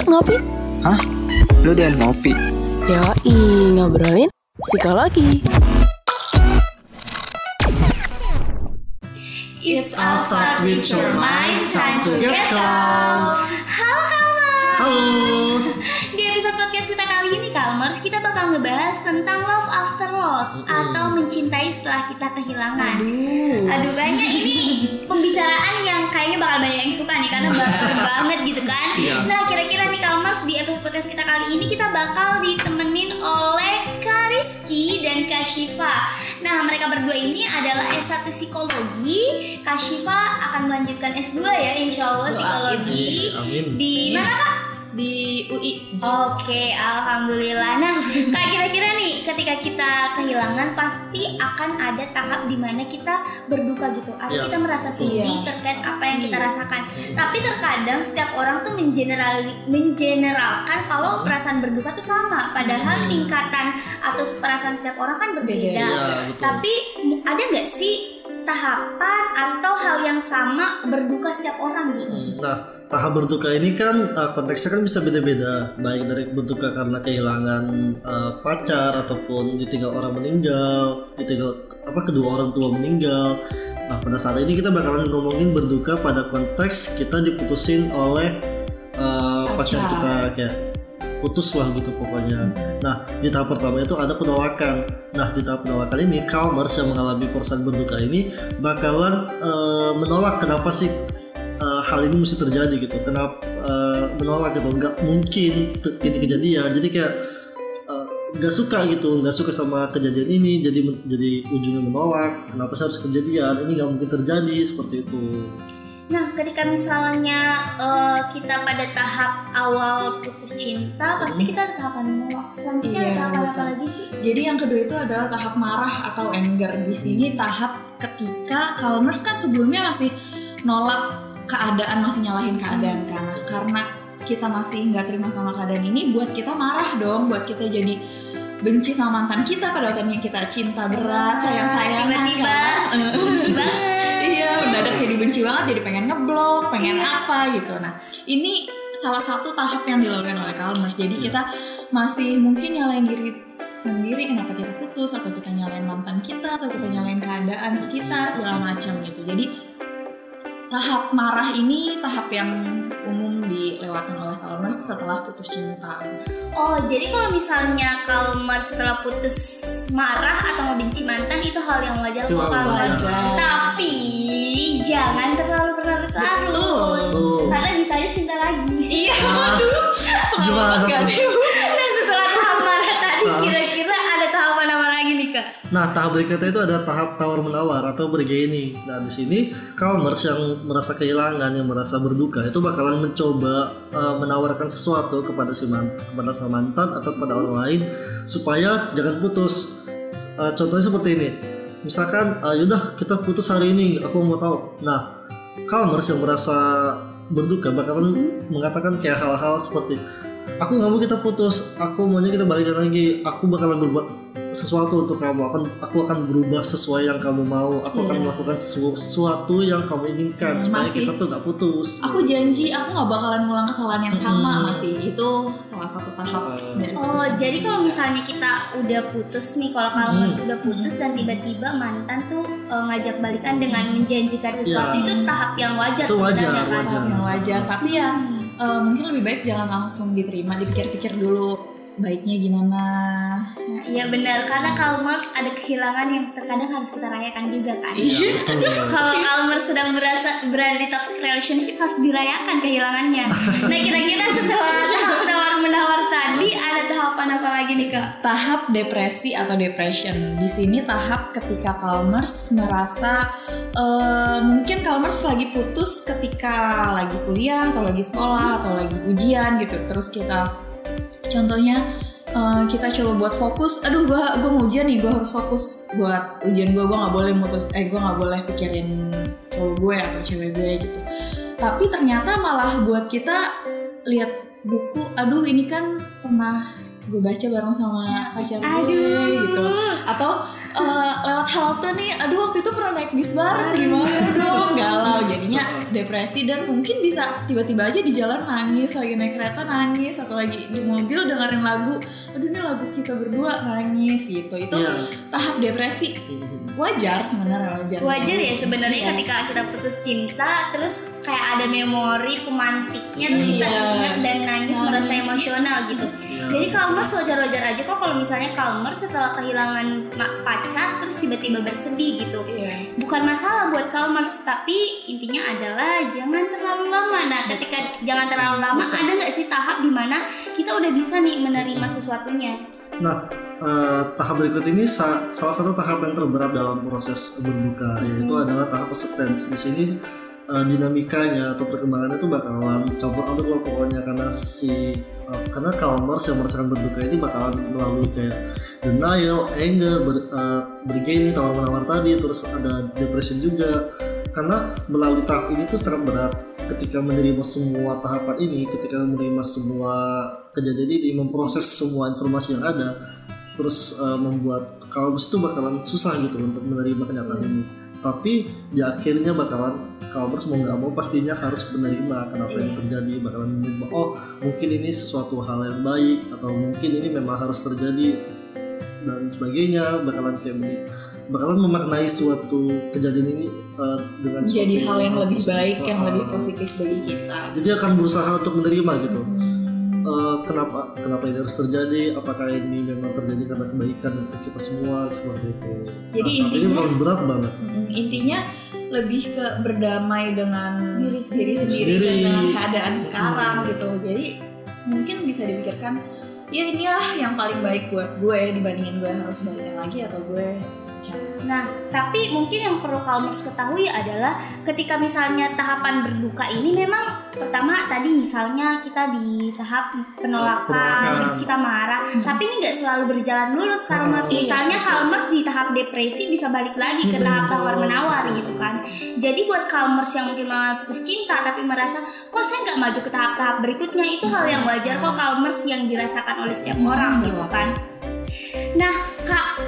Yuk ngopi. Hah? Lu dan ngopi? Yoi, ngobrolin psikologi. It's all start with your mind, time to get calm. Halo Kalmar. Halo. Di episode podcast kita kali ini Kalmers, kita bakal ngebahas tentang love after loss atau mencintai setelah kita kehilangan. Aduh, kayaknya ini pembicaraan yang kayaknya bakal banyak yang suka nih karena baper banget gitu kan. Iya. Nah, kira-kira nih Kalmers di episode podcast kita kali ini kita bakal ditemenin oleh Kak Rizky dan Kak Shiva. Nah, mereka berdua ini adalah S1 psikologi. Kak Shiva akan melanjutkan S2 ya, insya Allah psikologi. Amin. Di mana Kak? Di UI Oke, alhamdulillah. Nah, kak kira-kira nih, ketika kita kehilangan pasti akan ada tahap di mana kita berduka gitu, atau Iya, kita merasa sedih Iya, terkait apa yang pasti. kita rasakan. Tapi terkadang setiap orang tuh mengeneral mengeneralkan kalau perasaan berduka tuh sama, padahal Hmm. tingkatan atau perasaan setiap orang kan berbeda. Beda, Iya, betul. Tapi ada nggak sih tahapan atau hal yang sama berduka setiap orang gitu? Nah, tahap berduka ini kan uh, konteksnya kan bisa beda-beda, baik dari berduka karena kehilangan uh, pacar ataupun ditinggal orang meninggal, ditinggal apa kedua orang tua meninggal. Nah, pada saat ini kita bakalan ngomongin berduka pada konteks kita diputusin oleh uh, pacar Pacar. kita kayak putus lah gitu pokoknya. Nah, di tahap pertama itu ada penolakan. Nah, di tahap penolakan ini Kalmers yang mengalami perasaan berduka ini bakalan uh, menolak kenapa sih uh, hal ini mesti terjadi gitu. Kenapa uh, menolak gitu? Nggak mungkin ini kejadian. Jadi kayak nggak suka gitu, nggak suka sama kejadian ini. Jadi jadi ujungnya menolak. Kenapa sih harus kejadian? Ini nggak mungkin terjadi seperti itu. Nah, ketika misalnya eh, kita pada tahap awal putus cinta, pasti kita ada tahapan menolak. Selanjutnya ada Iya, tahapan apa lagi sih? jadi yang kedua itu adalah tahap marah atau anger. Di sini tahap ketika Kalmers kan sebelumnya masih nolak keadaan masih nyalahin keadaan karena karena kita masih nggak terima sama keadaan ini buat kita marah dong. Buat kita jadi benci sama mantan kita pada waktu kita cinta berat sayang sayang Tiba-tiba benci banget. iya. mendadak jadi benci banget jadi pengen ngeblok pengen apa gitu. Nah ini salah satu tahap yang dilakukan oleh Kalmers jadi kita masih mungkin nyalain diri sendiri kenapa kita putus atau kita nyalain mantan kita atau kita nyalain keadaan sekitar segala macam gitu. Jadi tahap marah ini tahap yang umum dilewatin oleh Kalmers setelah putus cinta Oh, jadi kalau misalnya Kalmar setelah putus marah atau ngebenci mantan itu hal yang wajar kok Kalmar. wajar. Tapi jangan terlalu terlalu terlalu. Karena bisa aja cinta lagi. iya Ah, gimana Gak tuh? Nah, setelah tahap marah tadi Ah. Nah, tahap berikutnya itu ada tahap tawar menawar atau bergaining. Nah, di sini Kalmers yang merasa kehilangan, yang merasa berduka itu bakalan mencoba uh, menawarkan sesuatu kepada si mantan, kepada sang mantan atau kepada orang lain supaya jangan putus. Uh, contohnya seperti ini. Misalkan, uh, yaudah kita putus hari ini, aku mau tahu. Nah, Kalmers yang merasa berduka bakalan mengatakan kayak hal-hal seperti aku nggak mau kita putus, aku maunya kita balikan lagi, aku bakalan berbuat sesuatu untuk kamu akan aku akan berubah sesuai yang kamu mau aku akan Iya. melakukan sesu- sesuatu yang kamu inginkan Hmm, supaya masih. kita tuh nggak putus aku janji aku nggak bakalan ngulang kesalahan yang sama Hmm. masih itu salah satu tahap Hmm. dari Oh, putus jadi kalau misalnya kita udah putus nih, kalau Kalmar Hmm. sudah putus dan tiba-tiba mantan tuh eh, ngajak balikan dengan menjanjikan sesuatu Ya. itu tahap yang wajar Itu wajar, sebenarnya kan? wajar. wajar tapi ya eh, mungkin lebih baik jangan langsung diterima dipikir-pikir dulu baiknya gimana Nah, iya benar karena Kalmar ada kehilangan yang terkadang harus kita rayakan juga kan. Iya. Kalau Kalmar sedang berasa berada di toxic relationship harus dirayakan kehilangannya. Nah kira-kira setelah tahap tawar menawar tadi ada tahapan apa lagi nih kak? tahap depresi atau depression di sini tahap ketika Kalmers merasa eh, mungkin Kalmers lagi putus ketika lagi kuliah atau lagi sekolah atau lagi ujian gitu terus kita contohnya eh, kita coba buat fokus. Aduh gua gua mau ujian nih gua harus fokus buat ujian gua. Gua nggak boleh mutus eh gua nggak boleh pikirin cowok gue atau cewek gue gitu. Tapi ternyata malah buat kita lihat buku aduh ini kan pernah gue baca bareng sama pacar gue Aduh. gitu. Atau eh, lewat halte nih aduh waktu itu pernah naik bis bareng. Gimana dong? galau. Jadinya depresi dan mungkin bisa tiba-tiba aja di jalan nangis lagi naik kereta nangis atau lagi di mobil dengerin lagu aduh ini lagu kita berdua nangis gitu. Itu Iya. tahap depresi. Wajar sebenarnya wajar. Wajar ya sebenarnya Iya. ketika kita putus cinta terus kayak ada memori pemantiknya terus kita Iya. ingat dan nangis Nangis. merasa emosional gitu Iya. jadi Kalmers wajar-wajar aja kok kalau misalnya Kalmers setelah kehilangan pacar terus tiba-tiba bersedih gitu Iya. bukan masalah buat Kalmers tapi intinya adalah jangan terlalu lama nah ketika jangan terlalu lama ada nggak sih tahap di mana kita udah bisa nih menerima sesuatunya Nah, eh, tahap berikut ini sa- salah satu tahap yang terberat dalam proses berduka yaitu adalah tahap acceptance. Di sini eh, dinamikanya atau perkembangannya itu bakalan campur aduk pokoknya karena si eh, karena Kalmers yang merasakan berduka ini bakalan melalui kayak denial, anger, ber, eh, bargaining, tawar menawar tadi, terus ada depression juga. Karena melalui tahap ini tuh sangat berat ketika menerima semua tahapan ini, ketika menerima semua kejadian ini, memproses semua informasi yang ada, terus eh, membuat Kalmers itu bakalan susah gitu untuk menerima kenyataan ini. Tapi di akhirnya bakalan Kalmers mau nggak mau pastinya harus menerima kenapa ini terjadi, bakalan menerima oh mungkin ini sesuatu hal yang baik atau mungkin ini memang harus terjadi dan sebagainya bakalan kayak begini. Bakalan memaknai suatu kejadian ini eh, dengan jadi hal yang lebih positif. baik yang Ah, lebih positif bagi kita. Jadi akan berusaha untuk menerima gitu. Hmm. Eh, kenapa kenapa ini harus terjadi apakah ini memang terjadi karena kebaikan untuk kita semua seperti itu Jadi Nah, intinya- memang berat banget intinya lebih ke berdamai dengan Diri diri, sendiri. sendiri, dan Sendiri. dengan keadaan sekarang Hmm. gitu jadi mungkin bisa dipikirkan ya inilah yang paling baik buat gue dibandingin gue harus balikan lagi atau gue pacaran Nah, tapi mungkin yang perlu Kalmers ketahui adalah ketika misalnya tahapan berduka ini memang pertama tadi misalnya kita di tahap penolakan, Penolakan. terus kita marah, Hmm. tapi ini nggak selalu berjalan lurus Kalmers. Iya, Misalnya betul. Kalmers di tahap depresi bisa balik lagi ke Hmm, tahap tawar menawar gitu kan. Jadi buat Kalmers yang mungkin mengalami putus cinta tapi merasa kok saya nggak maju ke tahap-tahap berikutnya itu hal yang wajar kok Kalmers yang dirasakan oleh setiap orang gitu kan. Nah, Kak,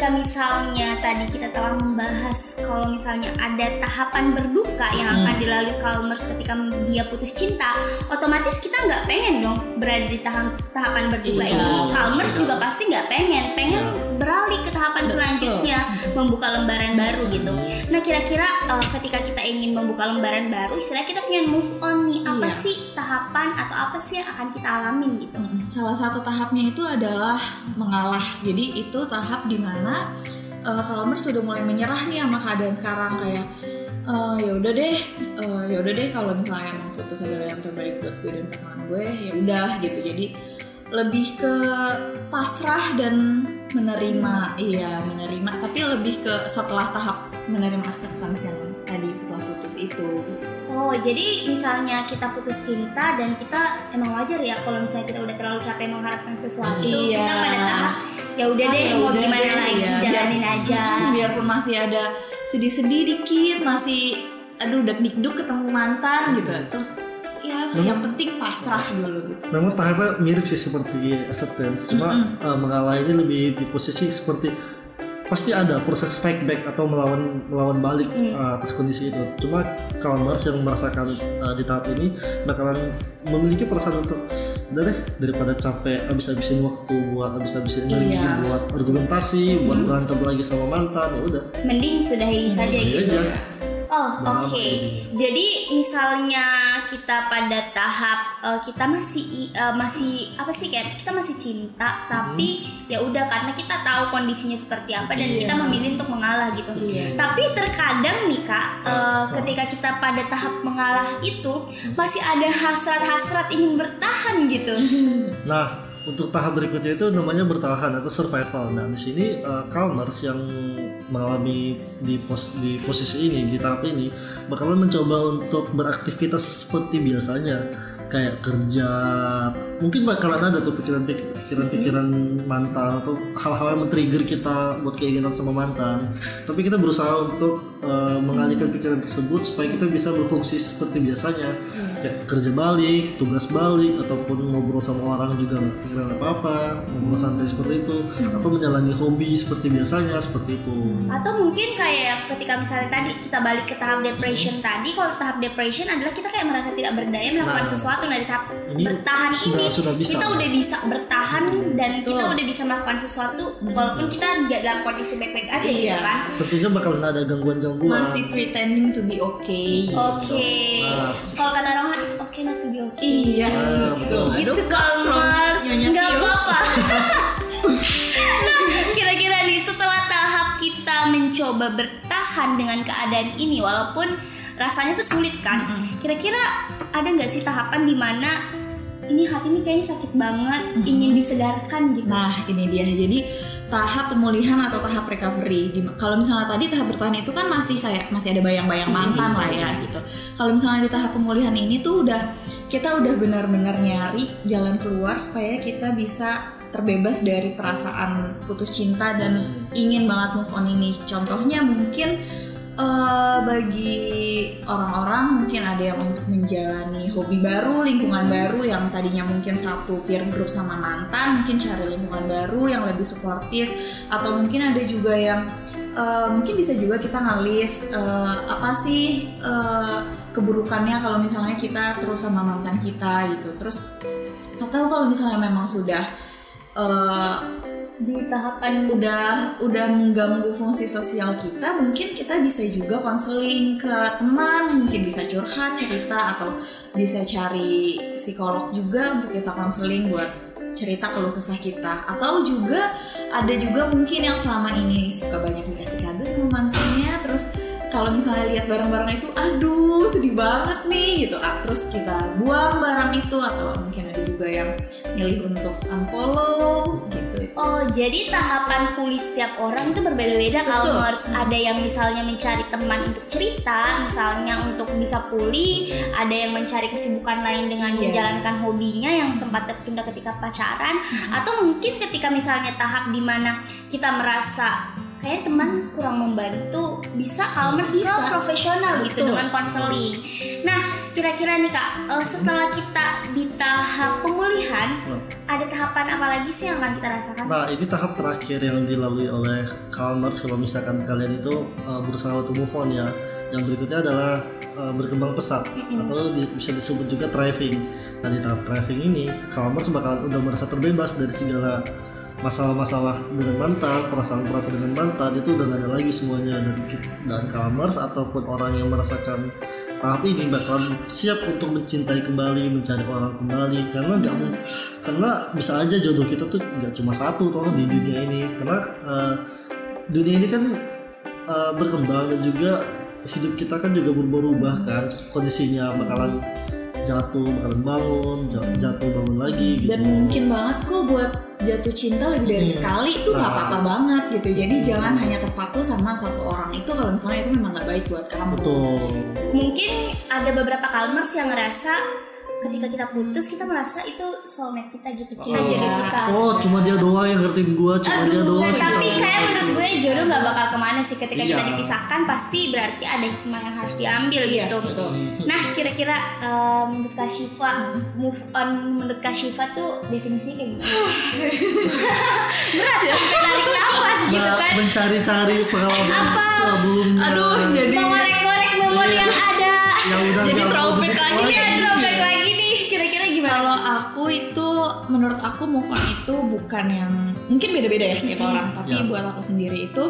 ketika misalnya tadi kita telah membahas kalau misalnya ada tahapan berduka yang akan dilalui Kalmers ketika dia putus cinta, otomatis kita nggak pengen dong berada di tahap tahapan berduka Iya, ini. Kalmers juga pasti nggak pengen, pengen Iya. beralih ke tahapan Betul. selanjutnya, membuka lembaran baru gitu. Nah, kira-kira uh, ketika kita ingin membuka lembaran baru, istilah kita pengen move on nih, apa Iya. sih tahapan atau apa sih yang akan kita alamin gitu? Mm, Salah satu tahapnya itu adalah mengalah. Jadi itu tahap di mana uh, Kalmers sudah mulai menyerah nih sama keadaan sekarang kayak eh, ya udah deh, eh, ya udah deh kalau misalnya emang putus adalah yang terbaik buat gue dan pasangan gue, ya udah gitu. Jadi lebih ke pasrah dan menerima, iya menerima. Tapi lebih ke setelah tahap menerima acceptance yang tadi setelah putus itu. Oh, jadi misalnya kita putus cinta dan kita emang wajar ya kalau misalnya kita udah terlalu capek mengharapkan sesuatu, Iya. kita pada tahap ya udah Ah, deh ya mau udah gimana deh, lagi ya. jalanin Biar- aja. Hmm, biarpun masih ada sedih-sedih dikit masih aduh dik-duk ketemu mantan gitu tuh ya Memang- yang penting pasrah dulu gitu Memang tahapnya mirip sih seperti acceptance, cuma Mm-mm. eh, mengalah ini lebih di posisi seperti pasti ada proses fight back atau melawan melawan balik Mm. eh, atas kondisi itu. Cuma Kalmers yang merasakan eh, di tahap ini bakalan memiliki perasaan untuk udah deh daripada capek habis-habisin waktu buat habis-habisin energi Iya. buat argumentasi, buat berantem lagi sama mantan, ya udah. Mending sudahi saja gitu. aja. Oh, oke. gini. Jadi misalnya kita pada tahap eh, kita masih eh, masih apa sih kayak kita masih cinta tapi ya udah karena kita tahu kondisinya seperti apa dan Iya. kita memilih untuk mengalah gitu. Iya. Tapi terkadang nih kak, eh, ketika kita pada tahap mengalah itu masih ada hasrat-hasrat ingin bertahan gitu. Nah, untuk tahap berikutnya itu namanya bertahan atau survival. Nah, di sini uh, Kalmers yang mengalami di pos di posisi ini di tahap ini bakalan mencoba untuk beraktivitas seperti biasanya. Kayak kerja mungkin bakalan ada tuh pikiran pikiran pikiran mantan atau hal-hal yang men-trigger kita buat keinginan sama mantan. Tapi kita berusaha untuk uh, mengalihkan pikiran tersebut supaya kita bisa berfungsi seperti biasanya kayak kerja balik, tugas balik, ataupun ngobrol sama orang juga nggak kepikiran apa-apa, ngobrol santai seperti itu, atau menjalani hobi seperti biasanya seperti itu. Atau mungkin kayak ketika misalnya tadi kita balik ke tahap depression tadi, kalau tahap depression adalah kita kayak merasa tidak berdaya melakukan Nah, sesuatu. Nah di tahap ini bertahan sudah- ini sudah bisa. kita udah bisa bertahan dan kita Betul. udah bisa melakukan sesuatu walaupun kita nggak dalam kondisi baik-baik aja gitu Iya. kan. Tentunya bakalan ada gangguan-gangguan. Masih pretending to be okay. Oke. Nah. Kalau kata orang it's okay not to be okay. Iya. Ah, betul. Gitu Kalmars, Nyonya nggak apa-apa. nah, kira-kira nih setelah tahap kita mencoba bertahan dengan keadaan ini, walaupun rasanya tuh sulit kan. Kira-kira ada nggak sih tahapan di mana ini hati ini kayaknya sakit banget, ingin disegarkan gitu? Nah, ini dia. Jadi tahap pemulihan atau tahap recovery. Kalau misalnya tadi tahap bertahan itu kan masih kayak masih ada bayang-bayang mantan lah ya gitu. Kalau misalnya di tahap pemulihan ini tuh udah kita udah benar-benar nyari jalan keluar supaya kita bisa terbebas dari perasaan putus cinta dan ingin banget move on ini. Contohnya mungkin eh, bagi orang-orang mungkin ada yang untuk menjalani hobi baru, lingkungan baru yang tadinya mungkin satu peer group sama mantan, mungkin cari lingkungan baru yang lebih suportif atau mungkin ada juga yang eh, mungkin bisa juga kita ngalis eh, apa sih eh, keburukannya kalau misalnya kita terus sama mantan kita gitu. Terus atau kalau misalnya memang sudah eh, Di tahapan udah udah mengganggu fungsi sosial kita mungkin kita bisa juga konseling ke teman mungkin bisa curhat cerita atau bisa cari psikolog juga untuk kita konseling buat cerita keluh kesah kita. Atau juga ada juga mungkin yang selama ini suka banyak dikasih kado sama mantannya terus kalau misalnya lihat barang-barang itu aduh sedih banget nih gitu. Ah, terus kita buang barang itu atau mungkin ada juga yang milih untuk unfollow gitu. Oh, jadi tahapan pulih setiap orang itu berbeda-beda kalau harus ada yang misalnya mencari teman untuk cerita, misalnya untuk bisa pulih, ada yang mencari kesibukan lain dengan Iya. menjalankan hobinya yang sempat tertunda ketika pacaran, atau mungkin ketika misalnya tahap di mana kita merasa kayak teman kurang membantu, bisa Kalmers ke Bisa. profesional gitu Betul. dengan konseling. Nah, kira-kira nih kak, eh, setelah kita di tahap pemulihan, Nah. ada tahapan apa lagi sih yang akan kita rasakan? Nah, ini tahap terakhir yang dilalui oleh Kalmars kalau misalkan kalian itu uh, berusaha untuk move on ya. Yang berikutnya adalah uh, berkembang pesat atau di- bisa disebut juga thriving. Nah, di tahap thriving ini Kalmars bakalan udah merasa terbebas dari segala masalah-masalah dengan mantan, perasaan-perasaan dengan mantan itu udah gak ada lagi semuanya dan dan Kalmars ataupun orang yang merasakan tahap ini bakalan siap untuk mencintai kembali, mencari orang kembali. Karena mung- karena bisa aja jodoh kita tuh nggak cuma satu toh di dunia ini. Karena eh, dunia ini kan eh, berkembang dan juga hidup kita kan juga berubah-ubah kan kondisinya bakalan jatuh bakalan bangun ja- jatuh bangun lagi gitu. Dan mungkin banget kok buat jatuh cinta lebih dari Hmm. sekali itu nggak Nah. apa-apa banget gitu. Jadi jangan hanya terpaku sama satu orang. Itu kalau misalnya itu memang nggak baik buat kamu. Betul. Mungkin ada beberapa kalmers yang ngerasa ketika kita putus kita merasa itu soulmate kita gitu, kita Oh. jodoh kita. oh cuma dia doang yang ngertiin gua cuma dia Aduh, doang nah, sih tapi kayak menurut gue jodoh nggak bakal ke mana sih ketika kita Iya. dipisahkan pasti berarti ada hikmah yang harus diambil Iya, gitu. betul. Nah kira-kira eh, menurut Kak Syifa move on menurut Kak Syifa tuh definisinya kayak gimana? Berat sampai tarik nafas gitu kan? mencari-cari pengalaman Apa? sebelumnya aduh jadi Mengorek-ngorek memori Iya. yang ada. yang udah Jadi mau throwback lagi Iya, nih. throwback lagi aku itu menurut aku move on itu bukan yang mungkin beda-beda ya tiap orang tapi Ya. buat aku sendiri itu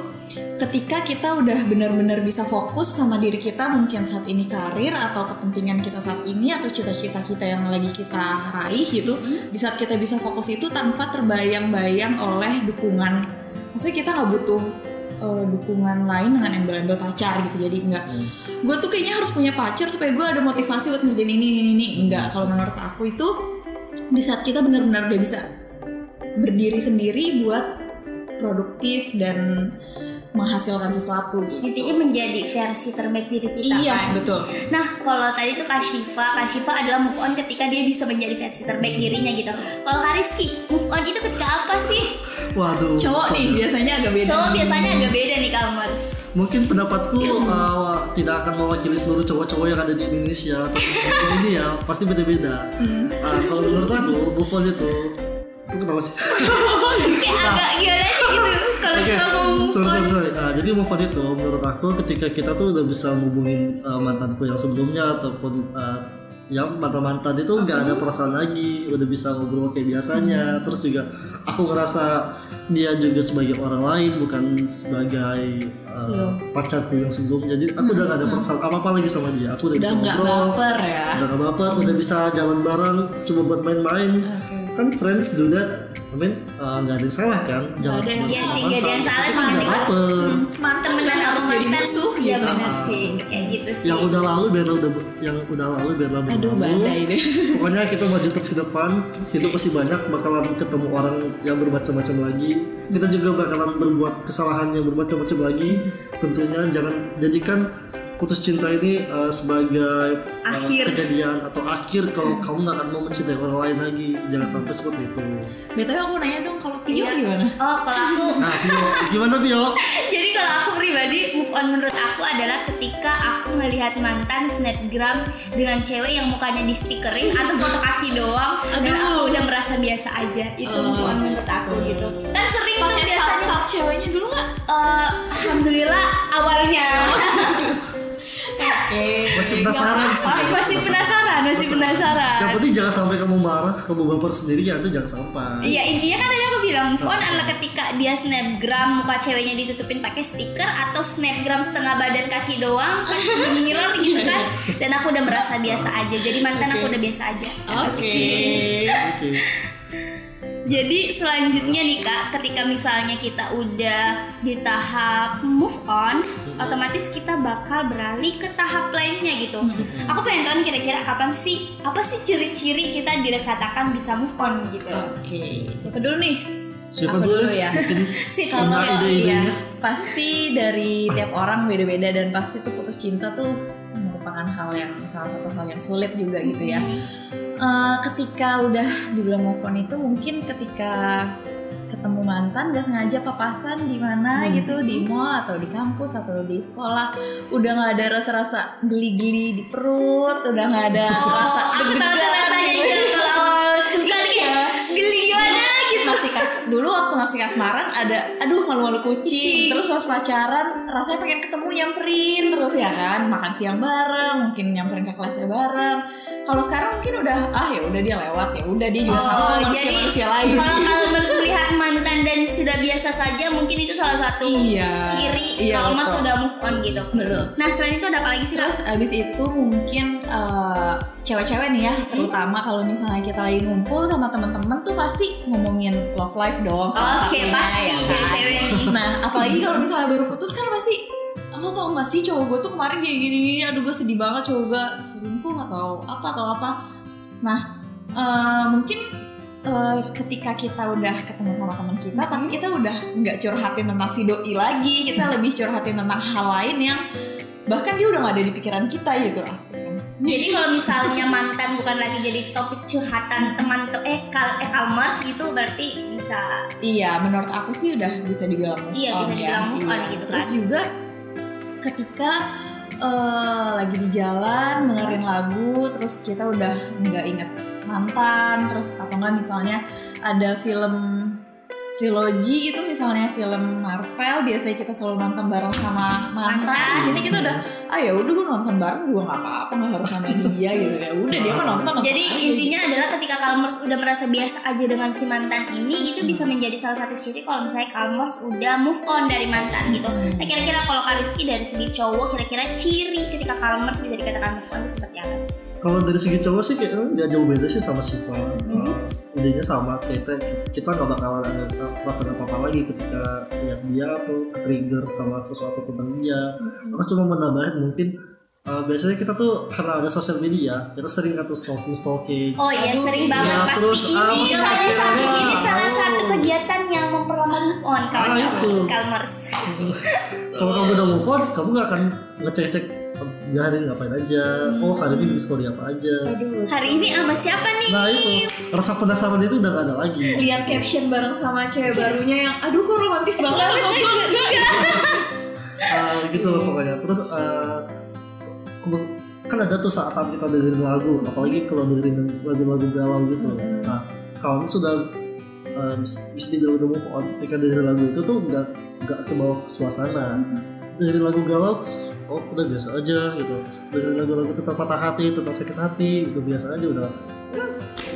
ketika kita udah benar-benar bisa fokus sama diri kita mungkin saat ini karir atau kepentingan kita saat ini atau cita-cita kita yang lagi kita raih gitu di saat kita bisa fokus itu tanpa terbayang-bayang oleh dukungan. Maksudnya kita nggak butuh eh, dukungan lain dengan embel-embel pacar gitu jadi nggak. Hmm. gue tuh kayaknya harus punya pacar supaya gue ada motivasi buat ngerjain ini ini ini enggak kalau menurut aku itu di saat kita benar-benar udah bisa berdiri sendiri buat produktif dan menghasilkan sesuatu gitu. Intinya menjadi versi terbaik diri kita iya kan? betul Nah, kalau tadi tuh Kak Syifa, Kak Syifa adalah move on ketika dia bisa menjadi versi terbaik dirinya gitu. Kalau Kak Rizky, move on itu ketika apa sih? waduh cowok nih biasanya agak beda Cowok biasanya agak beda nih Kalmers. Mungkin pendapatku uh, tidak akan mewakili seluruh cowok-cowok yang ada di Indonesia atau di ini ya pasti beda-beda. Uh, kalau menurut aku move on itu itu kenapa sih? Kayak agak gimana gitu kalau Oke, kita ngomong sorry sorry sorry. Nah, jadi move on itu menurut aku ketika kita tuh udah bisa ngubungin uh, mantanku yang sebelumnya ataupun uh, yang mantan mantan itu nggak ada perasaan lagi, udah bisa ngobrol kayak biasanya. Terus juga aku ngerasa dia juga sebagai orang lain bukan sebagai uh, pacarku yang sebelumnya. Jadi aku udah gak ada perasaan apa apa lagi sama dia. Aku udah, Udah bisa ngobrol, baper ya. udah gak baper, udah bisa jalan bareng, coba buat main-main. Kan friends do that. I mean, uh, nggak ada yang salah kan? Jalan ada yang Iya sih, nggak ada yang mantan. salah sih, nggak baper. Mantan Temenan harus jadi musuh Iya gitu. benar sih, kayak gitu sih. yang udah lalu biarlah udah yang udah lalu biarlah berlalu Aduh badai deh. pokoknya kita maju terus ke depan hidup pasti banyak bakalan ketemu orang yang bermacam-macam lagi kita juga bakalan berbuat kesalahan yang bermacam-macam lagi tentunya jangan jadikan putus cinta ini uh, sebagai uh, Akhir. kejadian atau akhir kalau kamu nggak akan mau mencintai orang lain lagi jangan sampai seperti itu BTW aku nanya dong kalau Pio Iya. gimana? Oh, kalau aku nah Pio, gimana Pio? Jadi kalau aku pribadi move on menurut aku adalah ketika aku melihat mantan snapgram dengan cewek yang mukanya di stikerin atau foto kaki doang dan Aduh. aku udah merasa biasa aja itu Oh, move on menurut aku gitu kan sering tuh Pakai biasanya staff ceweknya dulu nggak? eh, alhamdulillah awalnya Oke. masih penasaran sih masih penasaran masih penasaran yang penting jangan sampai kamu marah kamu baper sendiri ya itu jangan sampai Iya intinya kan tadi aku bilang move on adalah ketika dia snapgram muka ceweknya ditutupin pakai stiker atau snapgram setengah badan kaki doang pas di mirror gitu kan dan aku udah merasa biasa aja jadi mantan aku Oke. udah biasa aja Oke. Oke. Jadi selanjutnya nih kak ketika misalnya kita udah di tahap move on otomatis kita bakal beralih ke tahap lainnya gitu aku pengen tahu nih kira-kira kapan sih apa sih ciri-ciri kita dikatakan bisa move on gitu Oke. Siapa dulu nih? Siapa Aku dulu dulu ya? ya. Sweet Sama ide-idenya. iya, pasti dari tiap orang beda-beda dan pasti tuh putus cinta tuh merupakan hal yang salah satu hal yang sulit juga gitu ya. Eh, ketika udah dibilang move on itu mungkin ketika ketemu mantan gak sengaja papasan di mana Hmm. gitu di mall atau di kampus atau di sekolah udah nggak ada rasa-rasa geli-geli di perut udah nggak ada Oh, rasa aku tahu rasanya gitu. itu kalau suka geli gimana gitu. masih kas dulu waktu masih kasmaran ada aduh malu-malu kucing. Kucing. terus pas pacaran rasanya pengen ketemu nyamperin terus ya kan makan siang bareng mungkin nyamperin ke kelasnya bareng kalau sekarang mungkin udah ah ya udah dia lewat ya udah dia juga sama Oh, manusia jadi manusia lain kalau kalau melihat mantan dan sudah biasa saja mungkin itu salah satu iya ciri iya, kalau mas sudah move on gitu. Betul. Nah selain itu ada apa lagi sih Terus abis itu mungkin eh, cewek-cewek nih ya, terutama kalau misalnya kita lagi ngumpul sama teman-teman tuh pasti ngomongin love life dong. Oke satunya, pasti ya kan? cewek-cewek nih. Nah, apalagi kalau misalnya baru putus kan pasti lo tau gak sih cowok gue tuh kemarin gini gini gini, aduh gue sedih banget cowok gue selingkuh atau apa atau apa. Nah, eh, mungkin eh, ketika kita udah ketemu sama teman kita, tapi kita udah nggak curhatin tentang si doi lagi, kita lebih curhatin tentang hal lain yang bahkan dia udah nggak ada di pikiran kita gitu asik kan. Jadi kalau misalnya mantan bukan lagi jadi topik curhatan teman eh kal eh kalmers gitu berarti bisa Iya, menurut aku sih udah bisa dibilang Iya, on bisa ya. dibilang move on Iya. gitu Terus kan. juga ketika eh, lagi di jalan dengerin lagu, terus kita udah nggak inget mantan, terus atau enggak misalnya ada film trilogi gitu misalnya film Marvel biasanya kita selalu nonton bareng sama mantan. Mantan. Di sini kita udah ah ya udah gue nonton bareng juga nggak apa-apa nggak harus sama dia gitu ya. Udah dia mah nonton. nonton Jadi aja intinya adalah ketika Kalmers udah merasa biasa aja dengan si mantan ini itu bisa menjadi salah satu ciri kalau misalnya Kalmers udah move on dari mantan gitu. Nah kira-kira kalau Kariski dari segi cowok kira-kira ciri ketika Kalmers bisa dikatakan move on itu seperti apa sih? Kalau dari segi cowok sih kayaknya nggak jauh beda sih sama Siva. Uh, idenya sama kita kita nggak bakalan ada perasaan apa apa lagi ketika lihat dia atau trigger sama sesuatu teman dia. Aku cuma menambahin mungkin uh, biasanya kita tuh karena ada sosial media kita sering kan tuh stalking stalking. Oh iya Aduh, sering iya, banget pasti terus, ini ah, pasti salah satu ini salah satu kegiatan yang memperlambat move on Ah, itu. kawan-kawan Kalmers. Kalau kamu udah move on, kamu nggak akan ngecek-cek dia hari ini ngapain aja. Oh hari ini bikin story apa aja. Aduh. Hari ini sama siapa nih? Nah itu rasa penasaran itu udah gak ada lagi. lihat caption bareng sama cewek barunya yang aduh kok romantis banget? Eh, gitu loh pokoknya terus eh, ke- kan ada tuh saat-saat kita dengerin lagu apalagi kalau dengerin lagu-lagu galau gitu nah kalau sudah eh, bisa dibilang udah move on ketika dengerin lagu itu tuh nggak nggak ke bawah ke suasana dengerin lagu galau oh udah biasa aja gitu dengerin lagu-lagu tentang patah hati tentang sakit hati udah biasa aja udah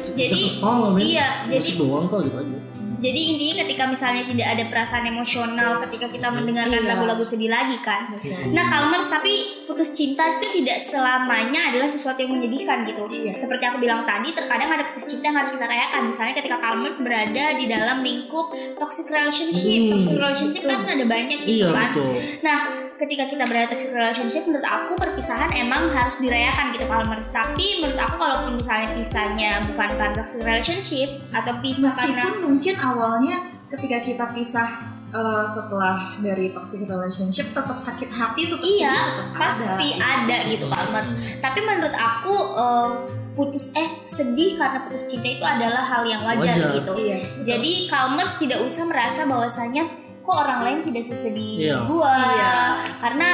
Jadi, just a song I mean. Iya, musik jadi doang kok gitu aja jadi intinya ketika misalnya tidak ada perasaan emosional ketika kita mendengarkan Iya. lagu-lagu sedih lagi kan. Nah, Kalmers tapi putus cinta itu tidak selamanya adalah sesuatu yang menyedihkan gitu. Iya. Seperti aku bilang tadi, terkadang ada putus cinta yang harus kita rayakan. Misalnya ketika Kalmers berada di dalam lingkup toxic relationship. Hmm. Toxic relationship kan ada banyak gitu iya kan. betul Nah, ketika kita berada toxic relationship, menurut aku perpisahan emang harus dirayakan gitu Kalmers. Tapi menurut aku kalaupun misalnya pisahnya bukan karena toxic relationship atau pisah karena Meskipun mungkin awalnya ketika kita pisah uh, setelah dari toxic relationship tetap sakit hati tetap Iya, tetap pasti ada. ada gitu Kalmers. Tapi menurut aku eh, putus eh sedih karena putus cinta itu adalah hal yang wajar, Wajar. gitu. Iya. Jadi Kalmers tidak usah merasa bahwasanya kok orang lain tidak sesedih Iya. gua. Iya. Karena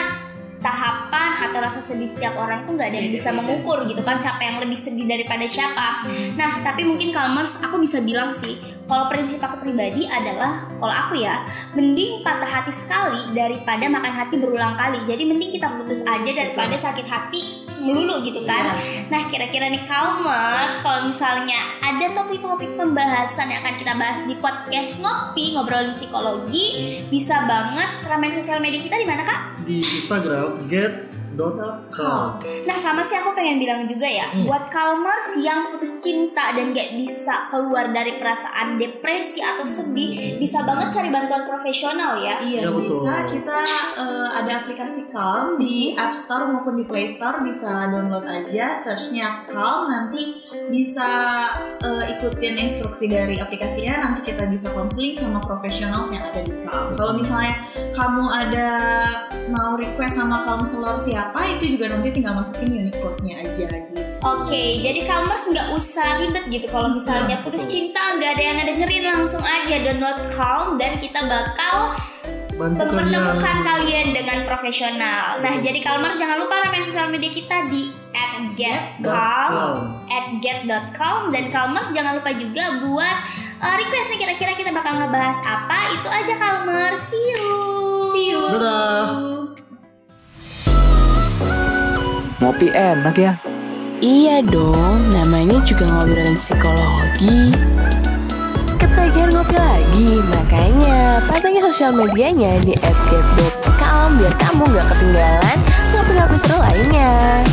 tahapan atau rasa sedih setiap orang tuh nggak ada yang bisa mengukur gitu kan siapa yang lebih sedih daripada siapa. Nah, tapi mungkin Kalmers aku bisa bilang sih, kalau prinsip aku pribadi adalah kalau aku ya, mending patah hati sekali daripada makan hati berulang kali. Jadi mending kita putus aja daripada sakit hati melulu gitu kan. Nah, kira-kira nih Kalmers, kalau misalnya ada topik-topik pembahasan yang akan kita bahas di podcast ngopi ngobrolin psikologi, bisa banget ramen sosial media kita di mana kak? di Instagram get.com Nah sama sih aku pengen bilang juga ya Hmm. Buat Kalmers yang putus cinta dan gak bisa keluar dari perasaan depresi atau sedih Bisa banget cari bantuan profesional ya Iya, Ya, betul. bisa kita eh, ada aplikasi Calm di App Store maupun di Play Store bisa download aja searchnya Calm nanti bisa eh, ikutin instruksi dari aplikasinya nanti kita bisa konseling sama profesional yang ada di Calm. Kalau misalnya kamu ada mau request sama counselor siapa itu juga nanti tinggal masukin unique code-nya aja gitu. Oke jadi Kalmers nggak usah ribet gitu Kalau misalnya Ya, putus cinta nggak ada yang dengerin langsung aja download Calm Dan kita bakal bantu kalian mempertemukan kalian dengan profesional Nah jadi Kalmers jangan lupa ramen sosial media kita di @getcalm .com. at get.com dan Kalmers jangan lupa juga buat uh, request nih kira-kira kita bakal ngebahas apa itu aja Kalmers see you See you. Dadah. Ngopi enak ya. Iya dong, namanya juga ngobrolin psikologi. Ketagihan ngopi lagi, makanya pantengin sosial medianya di @get.com biar kamu nggak ketinggalan ngopi-ngopi seru lainnya.